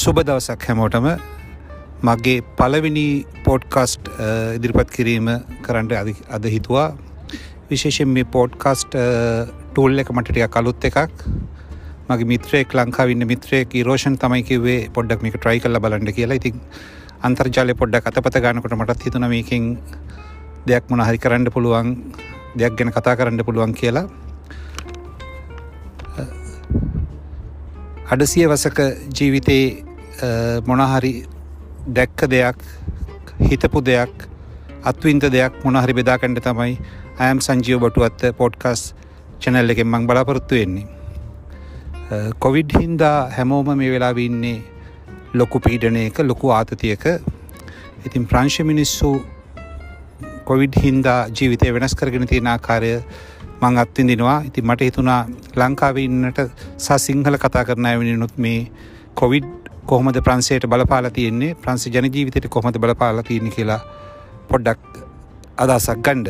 සුබ දවසක් හැමෝටම. මගේ පලවිනි පෝඩ්කස්ට් ඉදිරිපත් කිරීම කරන්නට අද හිතුවා. විශේෂෙන් මේ පෝඩ්කස්ට් ටූල් එක මටටිය කලුත් එකක්. මගේ මිත්‍රයෙක් ලංකාවන්න මිත්‍රයෙක් රෝෂන් තමයි කිවේ පොඩ්ඩක් මේක ට්‍රයි කල්ල බලන්න කියලා. ඉතින් අන්තර්ජාලය පොඩ්ඩක් අතපත ගන්නකොට මටත් හිතුන මේකින් දෙයක් මොන හරි කරන්න පුළුවන් දෙයක් ගැන කතා කරන්න පුළුවන් කියලා. අඩසිය වසක ජීවිතයේ මොනහරි දැක්ක දෙයක් හිතපු දෙයක් අත්වින්ත දෙයක් මොනහරි බෙදාකණ්ඩ තමයි අයම් සංජීව බටුවත්ත පොඩ්කස් චැනල් එකෙන් මං බලාපොරොත්තු වෙන්නේ. කොවිඩ් හින්දා හැමෝම මේ වෙලා ඉන්නේ ලොකු පීඩනයක ලොකු ආතතියක. ඉතින් ප්‍රංශ මිනිස්සු කොවිඩ් හින්දා ජීවිතය වෙනස් කරගෙන තියෙන ආකාරය මං අත්විඳිනවා ඉති මට හිතුනා ලංකාවන්නට සා සිංහල කතා කරන වෙනනුත් මේ කොවිඩ් කොහොමද ප්‍රන්සේට බලපාල තියෙන්නේ? ප්‍රන්සි ජනජීවිතයට කොහොමද බලපාල තියෙන කියලා පොඩ්ඩක් අදසක් ගණ්ඩ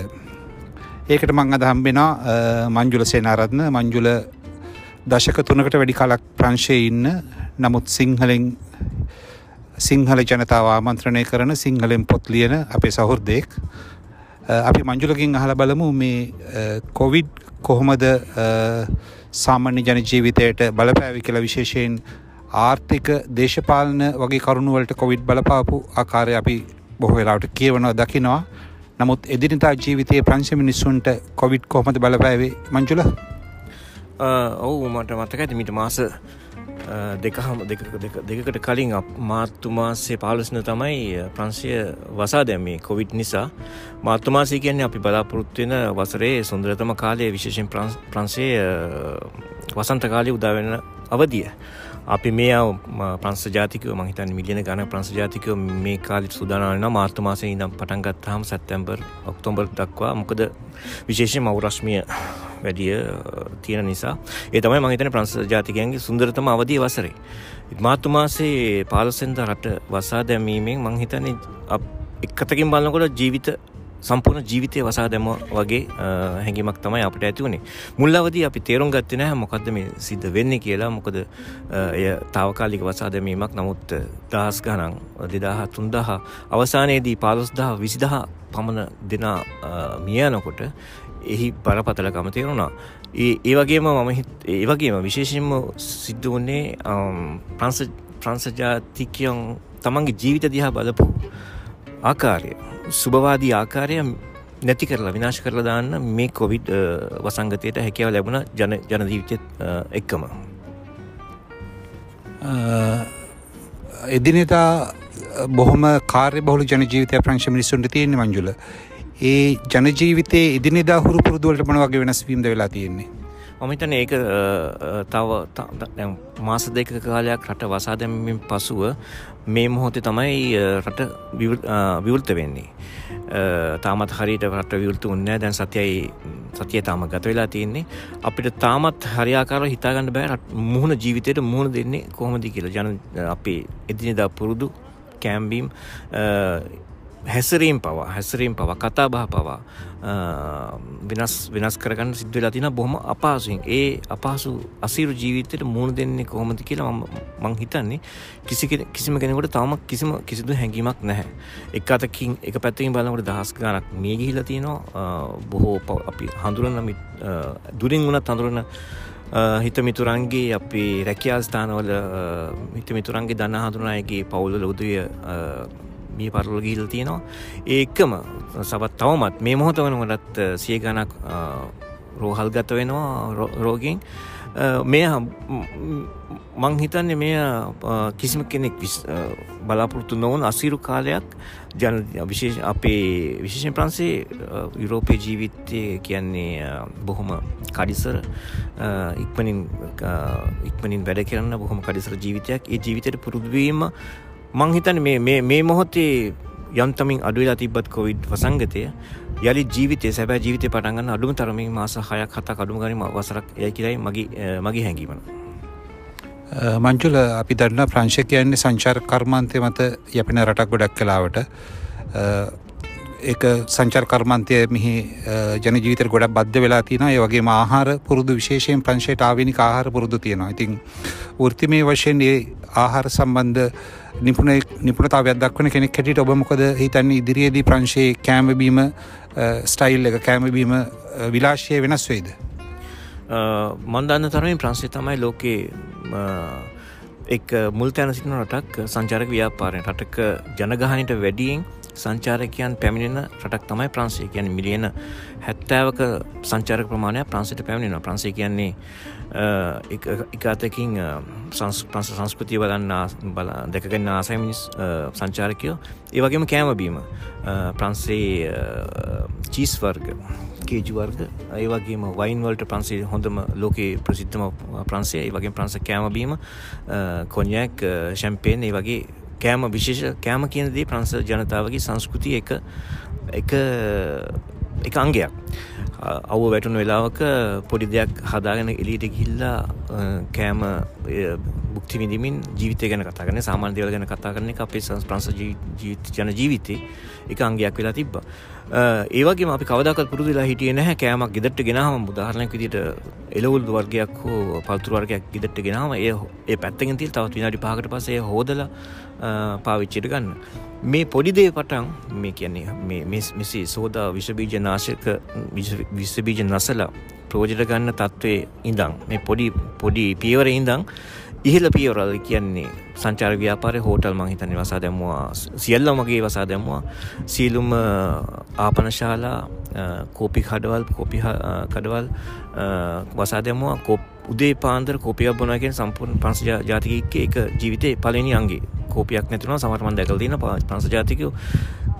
ඒකට මං අද හම්බෙන මංජුල සේනාරත්න. මංජුල දශක තුනකට වැඩි කලක් ප්‍රංශය ඉන්න. නමුත් සිංහලෙන් සිංහල ජනතාව ආමන්ත්‍රණය කරන සිංහලෙන් පොත් ලියන අපේ සහුර්දයෙක් අපි මංජුලකින් අහල බලමු මේ කොවිඩ් කොහොමද සාමාන්‍ය ජනජීවිතයට බලපෑවි කියල විශේෂයෙන් ආර්ථික දේශපාලන වගේ කරුණුවලට කොවිඩ් බලපාපු ආකාරය අපි බොහෝ වෙලාවට කියවනවා දකිනවා. නමුත් එදිනිතා ජීවිතය ප්‍රංශ මිනිස්සුන්ට කොවිඩ් කොහොමද බලපෑවේ? මංජුල? ඔවු මට මතක ඇති මිට මාස දෙකහම දෙකට කලින් මාත්තුමාසේ පාලස්න තමයි ප්‍රංශය වසා දැම්මේ කොවිට් නිසා. මාත්තුමාසය කියන්නේ අපි බලාපොරොත්වෙන වසරේ සුන්දරතම කාලය විශේෂෙන් ප්‍රංශය වසන්ත කාලය උදාවෙන අවදිය. අපි මේ ප්‍රංස ජාතිකව මහිතන් මිලියන ගන ප්‍රංස ජාතිකව මේ කාලිත් සුදානන මාර්තමාසය ඉදම් පටන්ගත්තාම සැත්තැම්බර් ඔක්තොම්බර් දක්වා. මොකද විශේෂ මවරශ්මිය වැඩිය තියෙන නිසා. ඒ තමයි මහිතන ප්‍රංස ජාතිකයන්ගේ සුන්දරතම අවදී වසරේ. මාතුමාසේ පාලසෙන්ද රට වසා දැමීමෙන් මංහිතන්නේ එක්කතකින් බලන්නකොට ජීවිත සම්පූර්ණ ජීවිතය වසා දැම වගේ හැඟිමක් තමයි අපට ඇති වුණේ. මුල්ලවද අපි තේරුම් ගත්ත නෑ මොකක්ද මේ සිද්ධ වෙන්න කියලා. මොකද එය තාවකාලික වසා දැමීමක්. නමුත් දහස් ගනන් දෙදාහ තුන්දහ අවසානයේදී පාලොස්දහ විසිදහ පමණ දෙනා මියනකොට එහි බරපතලකම තේරුණා ඒ වගේම මම ඒ වගේම විශේෂෙන්ම සිද්ධ වන්නේ ප්‍රංස ප්‍රංසජාතිකයන් තමන්ගේ ජීවිත දිහා බලපු ආකාරය. සුභවාදී ආකාරය නැති කරලා විනාශ කරලා දාන්න මේ කොවිඩ් වසංගතයට හැකියාව ලැබුණ ජන ජනදීවිතය එක්කම. එදිනෙතා බොහොම කාර්ය බහුල ජනජීවිතය ප්‍රංශ මිනිස්සුන්ට තියෙන්නේ මංජුල. ඒ ජනජීවිතයේ ඉදිනිදා හුරු පුරුදුවලට මොන වගේ වෙනස්වීම්ද වෙලා තියෙන්නේ? මමිතන ඒක තව මාස දෙක කාලයක් රට වසා දැමීමෙන් පසුව මේ මොහොතේ තමයි රට විවෘත වෙන්නේ. තාමත් හරිට රට විවෘත උන්නෑ දැන් සතියයි සතිය තාම ගත වෙලා තියෙන්නේ. අපිට තාමත් හරියාකාර හිතාගන්න බෑ මුහුණ ජීවිතයට මුහුණ දෙන්නේ කොහොමදි කියලා. ජන අපේ එදිනෙදා පුරුදු කෑම්බීම් හැසරීම් පවා හැසරීම් පවා කතා බහ පවා වෙනස් වෙනස් කරගන්න සිද්ධ වෙලා තින බොහොම අපහසුවෙන් ඒ අපහසු අසීරු ජීවිතයට මුණ දෙන්නේ කොහොමද කියලා මං හිතන්නේ කිසි කිසිම කෙනෙකුට තවම කිසිම කිසිදු හැඟීමක් නැහැ. එක අතකින් එක පැත්තකින් බලනකොට දහස් ගානක් මේ ගිහිලා තියෙනවා. බොහෝ අපි හඳුරන දුරින් වුණත් හඳුරන හිත මිතුරන්ගේ අපි රැකියා ස්ථානවල හිත මිතුරන්ගේ දන්න හඳුනායගේ පවුල්ල උදවිය මිය පරලො ගිහිල් තියෙනවා. ඒකම සබත් තවමත් මේ මොහොත වනකොටත් සිය ගණක් රෝහල් ගත වෙනවා රෝගෙන්. මේ මං හිතන්නේ මේ කිසිම කෙනෙක් බලාපොරොත්තු නොවන අසිරු කාලයක් ජන විශේෂ අපේ විශේෂෙන් ප්‍රන්සේ යුරෝපය ජීවිතය කියන්නේ බොහොම කඩිසර ඉක්මනින් ඉක්මනින් වැඩ කරන්න බොහොම කඩිසර ජීවිතයක්. ඒ ජීවිතයට පුරුදුවීම මංහිතන මේ මොහොතේ යම්තමින් අඩුවෙලා තිබත් කොවිඩ් වසංගතය. යළි ජීවිතය සැබෑ ජීවිතය පටන්ගන්න අඩුම තරමින් මාස හයක් හත කඩුම ගනීම වසරක් යයි කිරයි මගේ හැඟීමන. මංචුල අපි දන්න ප්‍රංශ කියන්නේ සංචාර කර්මාන්තය මත යපෙන රටක් ගොඩක් කලාවට. එක සංචර් කර්මන්තය මෙහි ජන ජීවිතර ගොඩක් බද්ධ වෙලා තින ඒ වගේ ආහාර පුරුදු විශේෂයෙන් ප්‍රංශයට ආවිනි ආහාර පුරුදු තියෙනවා. ඉතින් ෘතිමේ වශයෙන් ඒ ආහාර සම්බන්ධ නිපුණ නිපුණතාවයක් දක්වන කෙනෙක් හැටියට ඔබ මොකද හිතන්නේ ඉදිරියේදී ප්‍රංශයේ කෑමබීම ස්ටයිල් එක කෑමබීම විලාශය වෙනස් වෙයිද? මන්දන්න තරමින් ප්‍රංශය තමයි ලෝකයේ එක් මුල් තැන සිටින රටක් සංචාරක ව්‍යාපාරය රටක ජනගහනයට වැඩියෙන් සංචාරකයන් පැමිණෙන රටක් තමයි ප්‍රංශය. කියන මිලියන හැත්තෑවක සංචාරක ප්‍රමාණයක් ප්‍රංශයට පැමිණෙන ප්‍රංශය කියන්නේ එකතකින් ප්‍රංශ සංස්කෘතිය බලන්න බල දෙකගන්න ආසයි මිනිස් සංචාරකයෝ. ඒ වගේම කෑමබීම ප්‍රංසේ චීස් වර්ග කේජු වර්ග ඒ වගේම වයින්වල්ට ප්‍රන්සේ හොඳම ලෝකයේ ප්‍රසිද්ධම ප්‍රන්සේ ඒ වගේ ප්‍රංස කෑමබීම කොන්යක් ශැම්පේන් ඒ වගේ කෑම විශේෂ කෑම කියනදී ප්‍රංස ජනතාවගේ සංස්කෘතිය එක එක එක අංගයක්. අව්ව වැටුණු වෙලාවක පොඩි දෙයක් හදාගෙන එලීට ගිල්ලා කෑම බුක්ති විඳමින් ජීවිතය ගැන කතාගන්න සාමාන්‍ය දේවල් ගැන කතා කරන එක අපේ සංස්ප්‍රංශ ජන ජීවිතේ එක අංගයක් වෙලා තිබ්බා. ඒවගේ අපි කවදක් පුරදුලා හිටිය නැහැ කෑමක් ගෙදට ගෙනහම උදාහරණයක් විදිට එලවුල් වර්ගයක් හෝ පල්තුර වර්ගයක් ගෙදට ගෙනාම ඒ ඒ පැත්තගෙන් තිල් තවත් විනාඩි පහකට පසේ හෝදල පාවිච්චිට ගන්න. මේ පොඩිදේ පටන් මේ කියන්නේ මෙසි සෝදා විශබීජ නාශක විශ්වබීජ නසලා ප්‍රෝජට ගන්න තත්ත්වය ඉඳං මේ පොඩි පොඩි පියවර ඉඳං ඉහල පියවරල් කියන්නේ සංචාර ව්‍යාපාරය හෝටල් මහිතනි වසා දැම්වා සියල්ල මගේ වසා දැම්වා සීලුම් ආපනශාලා කෝපි කඩවල් කොපි කඩවල් වසා දැම්වා කොප් උදේ පාන්දර කෝපියක් බොනගෙන් සම්පූර්ණ පන්ස ජාතිකක එක ජීවිතය පලනි අන්ගේ කෝපියක් නැතිවන සමටමන් දැකල් තින පන්ස ජාතිකව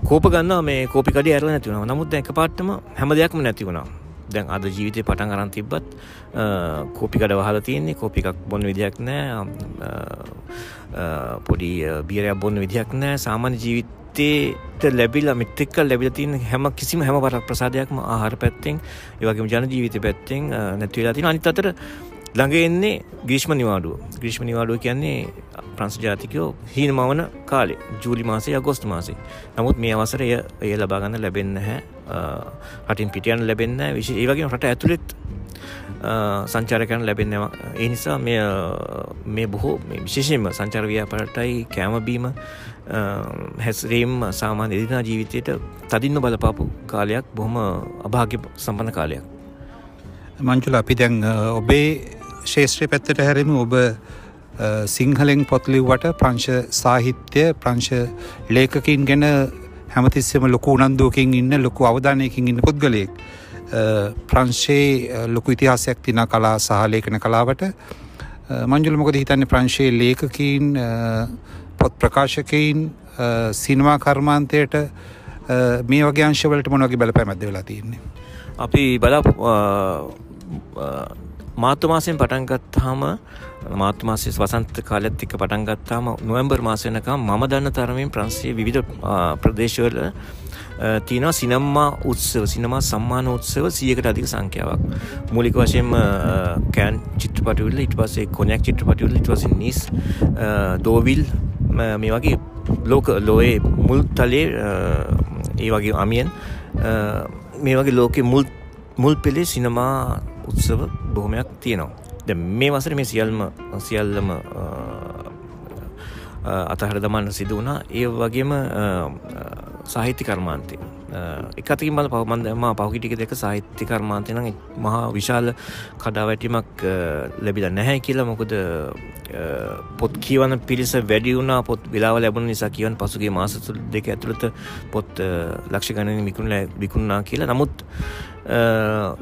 කෝප ගන්න මේ කෝපිකඩ ඇරල නැතිවන නමුත් එක පාට්ටම හැම දෙයක්ම නැතිවුණා. දැන් අද ජීවිතය පටන් අරන් තිබ්බත් කෝපිකඩ වහල තියන්නේ කෝපිකක් බොන්න විදියක් නෑ. පොඩි බියරයක් බොන්න විදියක් නෑ. සාමාන්‍ය ජීවිතයට ලැබිල මිත්තෙක්ක ලැබිල තින් හැම කිසිම හැම පරක් ප්‍රසාදයක්ම ආහාර පැත්තෙන් ඒවගේම ජන ජීවිත පැත්තෙන් නැතිවෙලා තින අනිත් අතර ළඟ එන්නේ ග්‍රීෂ්ම නිවාඩුව. ග්‍රීෂ්ම නිවාඩුව කියන්නේ ප්‍රංශ ජාතිකයෝ හීන මවන කාලේ ජූලි මාසේ අගොස්තු මාසේ නමුත් මේ අවසර එය එය ලබාගන්න ලැබෙන්න හැ රටින් පිටියන් ලැබෙන්න විශ ඒවගේ රට ඇතුළෙත් සංචාරකයන් ලැබෙන්නවා ඒ නිසා මෙ මේ බොහෝ විශේෂයෙන්ම සංචාරව්‍යාපරටයි කෑමබීම හැස්රීම් සාමාන්‍ය එදිනා ජීවිතයට තදින්න බලපාපු කාලයක්. බොහොම අභාග්‍ය සම්පන්න කාලයක්. මංචුල අපි දැන් ඔබේ ශේෂත්‍රය පැත්තට හැරෙම. ඔබ සිංහලෙන් පොත්ලිව්වට ප්‍රංශ සාහිත්‍ය ප්‍රංශ ලේකකින් ගැන හැමතිස්සෙම ලොකු උනන්දුවකින් ඉන්න ලොකු අවධානයකින් ඉන්න පුද්ගලයෙක්. ප්‍රංශයේ ලොකු ඉතිහාසයක් තින කලා සහලේකන කලාවට. මංජුල මොකද හිතන්නේ ප්‍රංශයේ ලේකකින් පොත් ප්‍රකාශකයින් සිනමා කර්මාන්තයට? මේ වගේ අංශවලට මොනවගේ බලපෑ මැද වෙලා තියන්නේ. අපි බලා මාර්තු මාසයෙන් පටන්ගත්තාම මාර්තු මාසයේ වසන්ත කාලෙත් එක්ක පටන් ගත්තාම නොවැම්බර් මාස වෙනකම් මම දන්න තරමින් ප්‍රංශයේ විවිධ ප්‍රදේශවල තියෙනවා සිනම්මා උත්සව සිනමා සම්මාන උත්සව 100කට අධික සංඛ්‍යාවක්. මූලික වශයෙන්ම කෑන් චිත්‍රපටිවල ඊට පස්සේ කොනයක් චිත්‍රපටිවල ඊට පස්සේ නිස් දෝවිල් මේ වගේ ලෝක ලෝයේ මුල් තලයේ ඒ වගේ අමියන් මේ වගේ ලෝකෙ මුල් මුල් පෙළේ සිනමා උත්සව බොහොමයක් තියෙනවා. ද මේ වසර මේ සියල්ම සියල්ලම අතහර දමන්න සිදු වුණා ඒ වගේම සාහිත්‍ය කර්මාන්තය එකතින් බල පවමන්දම පහුගිටික දෙක සාහිත්‍ය කර්මාන්තය නම් මහා විශාල කඩාවැටීමක් ලැබිල නැහැ කියලා. මොකද පොත් කියවන පිරිස වැඩි වුණා පොත් වෙලාව ලැබුණ නිසා කියවන් පසුගේ මාසතුල් දෙක ඇතුළත පොත් ලක්ෂ ගණන විකුණ විකුණනා කියලා. නමුත්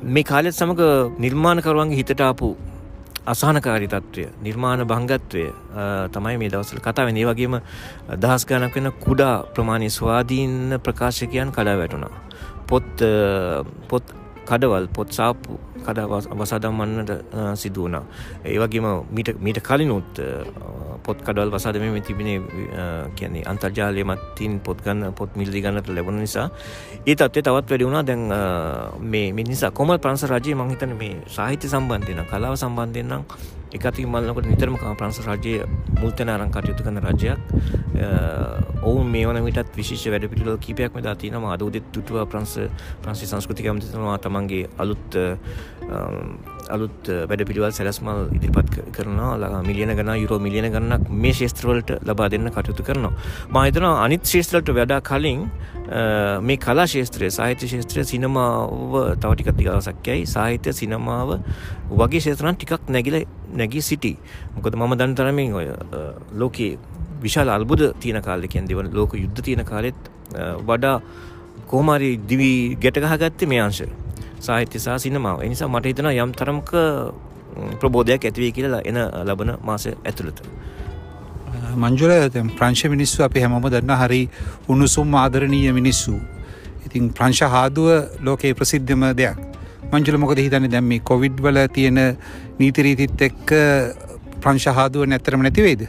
මේ කාලෙත් සමඟ නිර්මාණකරුවන්ගේ හිතටාපු අසානකාරි තත්ත්වය නිර්මාණ භංගත්වය තමයි මේ දවසල කතා වෙන වගේම දහස් ගණක් වෙන කුඩා ප්‍රමාණය ස්වාධීන්න ප්‍රකාශකයන් කඩා වැටුණා. පොත් පොත් කඩවල් පොත් සාප්පු කඩ වසාදම්මන්නට සිදුවනා. ඒවගේම මීට කලිනුත් පොත් කඩවල් වසාද මේ තිබිණේ කියන්නේ අන්තර්ජාලය මත්තින් පොත් ගන්න පොත් මිල්දි ගන්නට ලැබුණ නිසා. ඒ තත්වේ තවත් වැඩි වුණා. දැන් මේ මිනිසා කොමල් ප්‍රංශ රජයේ මං හිතන්නේ මේ සාහිත්‍ය සම්බන්ධයෙන් කලාව සම්බන්ධයෙන් නම් එකතින් මල්නකොට නිතරම ප්‍රංශ රජයේ මුල්තැන අරන් කටයුතු කරන රජයක්. ඔවුන් මේ වන විටත් විශේෂ වැඩ පිළිවෙල කීපයක් මෙදා තියෙනවා. අද උදෙත් දුටුවා ප්‍රංශ ප්‍රංශ සංස්කෘතික ඇමතිතුමා තමන්ගේ අලුත් අලුත් වැඩ පිළිවල් සැලස්මල් ඉදිරිපත් කරනවා. මිලියන ගන යුරෝ මිලියන ගන්නක් මේ ශේස්ත්‍රවලට ලබා දෙන්න කටයුතු කරනවා. මහිතන අනිත් ශේස්ත්‍රලට වැඩා කලින් මේ කලා ශේත්‍රය සාහිත්‍ය ශේත්‍රය සිනමාව තවටිකත් දිගවසක්යයි සාහිත්‍ය සිනමාව වගේ ශේත්‍රන් ටිකක් නැගිල නැගී සිටි. මොකද මම දන් තරමින් ඔය ලෝකයේ විශාල අල්බුද තියෙන කාලෙකෙන් දෙවන ලෝක යුද්ධ තියෙන කාලෙත් වඩා කෝමාරි දිවී ගැටගහගත්තේ මේ අංශ. සාහිත්‍ය සහ සිනමාව එනිසා මට හිතන යම් තරමක ප්‍රබෝධයක් ඇතිවේ කියලා එන ලබන මාස ඇතුළත. මංජුල ප්‍රංශ මිනිස්සු අපි හැමම දන්න හරි උණුසුම් ආදරණීය මිනිස්සු. ඉතින් ප්‍රංශ හාදුව ලෝකයේ ප්‍රසිද්ධම දෙයක්. මංජුල මොකද හිතන්න දැම්ම කොවිඩ් වල තියෙන නීතිරීතිත් එක්ක ප්‍රංශහාදුව නැත්තරම නැතිවේද.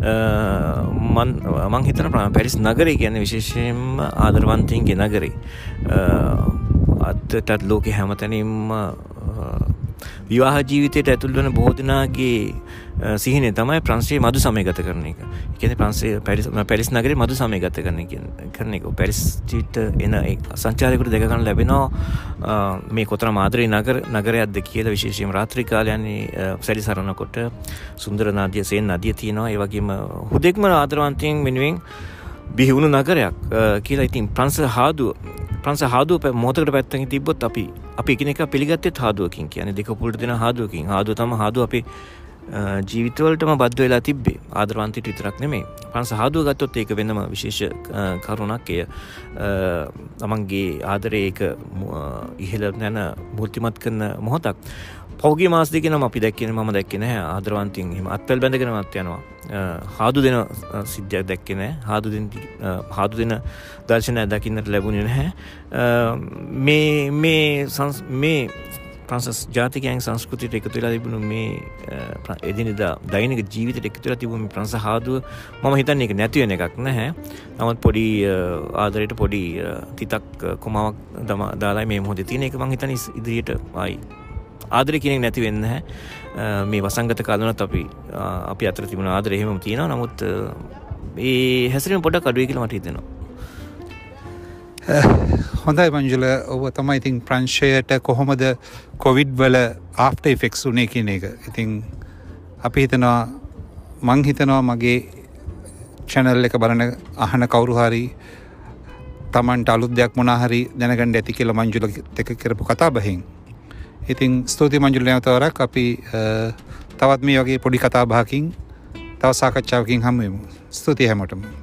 මං හිතන පැරිස් නගරේ ගැන විශේෂයෙන්ම ආදරවන්තීන්ගේ නගරේ අත්තටත් ලෝක හැමතැනින්ම විවාහ ජීවිතයට ඇතුල්වන බෝධනාගේ සිහින තමයි ප්‍රන්සේ මදු සමය ගත කරන එක. එකන ප්‍රන්සේ පැරිස් පැරිස් නගර මදු සමය ගත කරන කරන එක. පැරිස්ටිට එන සංචාරයකුට දෙකගන්න ලැබෙනවා. මේ කොතර මාදරී නගර නගරයක්ද කියල විශේෂම රාත්‍රී කාලයන්නේ සැරි සරණකොට සුන්දර නාදිය සයෙන් නදිය තියෙනවා. ඒවගේම හුදෙක්ම ආදරවන්තයෙන් වෙනුවෙන් බිහිවුණු නගරයක් කියලා ඉතින් ප්‍රංස හාදුව ප්‍රංස හාදුව මෝතකට පැත්තකින් තිබොත් අපි අපි එකනෙක පිළිගත්තෙත් හාදුවකින් කියන දෙක පුලට දෙෙන හාදුවකින්. හාදුව තම හාදුව අපි ජීවිතවලටම බද්ධ වෙලා තිබ්බේ. ආදරවන්තිට විතරක් නෙමේ පන්ස හාදුව ගත්තොත් ඒක වෙනම විශේෂ කරුණක්. එය තමන්ගේ ආදරය ඒක ඉහල නැන මුෘතිමත් කරන මොහොතක්. පෞගේ මාස් දෙකෙන අපි දැක්කෙන ම දැක්කෙන ආදරවන්තින් එම අත්පැල් බැඳගෙනමත් යනවා. හාදු දෙන සිද්ධයක් දැක්කෙන හාදු හාදු දෙන දර්ශනය දකින්නට ලැබුණෙ නැහැ. මේ මේ මේ ප්‍රන්සස් ජාතිකයන් සංස්කෘතියට එකතු වෙලා තිබුණු මේ එදිනෙදා දෛනික ජීවිතයට එකතු වෙලා තිබුණු මේ ප්‍රංශ හාදුව මම හිතන්නේ ඒක නැති වෙන එකක් නැහැ. නමුත් පොඩි ආදරයට පොඩි තිතක් කොමාවක් දාලා මේ මොහොතේ තියෙන එක මම හිතන්නේ ඉදිරියට ආයි. ආදරය කෙනෙක් නැති වෙන්න හැ මේ වසංගත කාලනත් අපි අපි අතර තිබුණ ආදර එහෙම තියෙනවා. නමුත් ඒ හැසිරීම පොඩක් අඩුවේ කියලා මට හිතෙනවා. හොඳයි මංජුල. ඔබ තමයි ඉතින් ප්‍රංශයට කොහොමද කොවිඩ් වල ආෆ්ට ෆෙක්ස් වනේ කියන එක. ඉතිං අපි හිතනවා මං හිතනවා මගේ චැනල් එක බලන අහන කවුරුහරි තමන්ට අලුත් දෙයක් මොනාහරි දැනගණඩ ඇති කියල මංජුල එක කරපු කතා බහින්. ඉතින් ස්තුති මංජුල නැවතවරක්. අපි තවත් මේ වගේ පොඩි කතා භාකින් තව සාකච්ඡාවකින් හමුවමු ස්තුති හැමටම.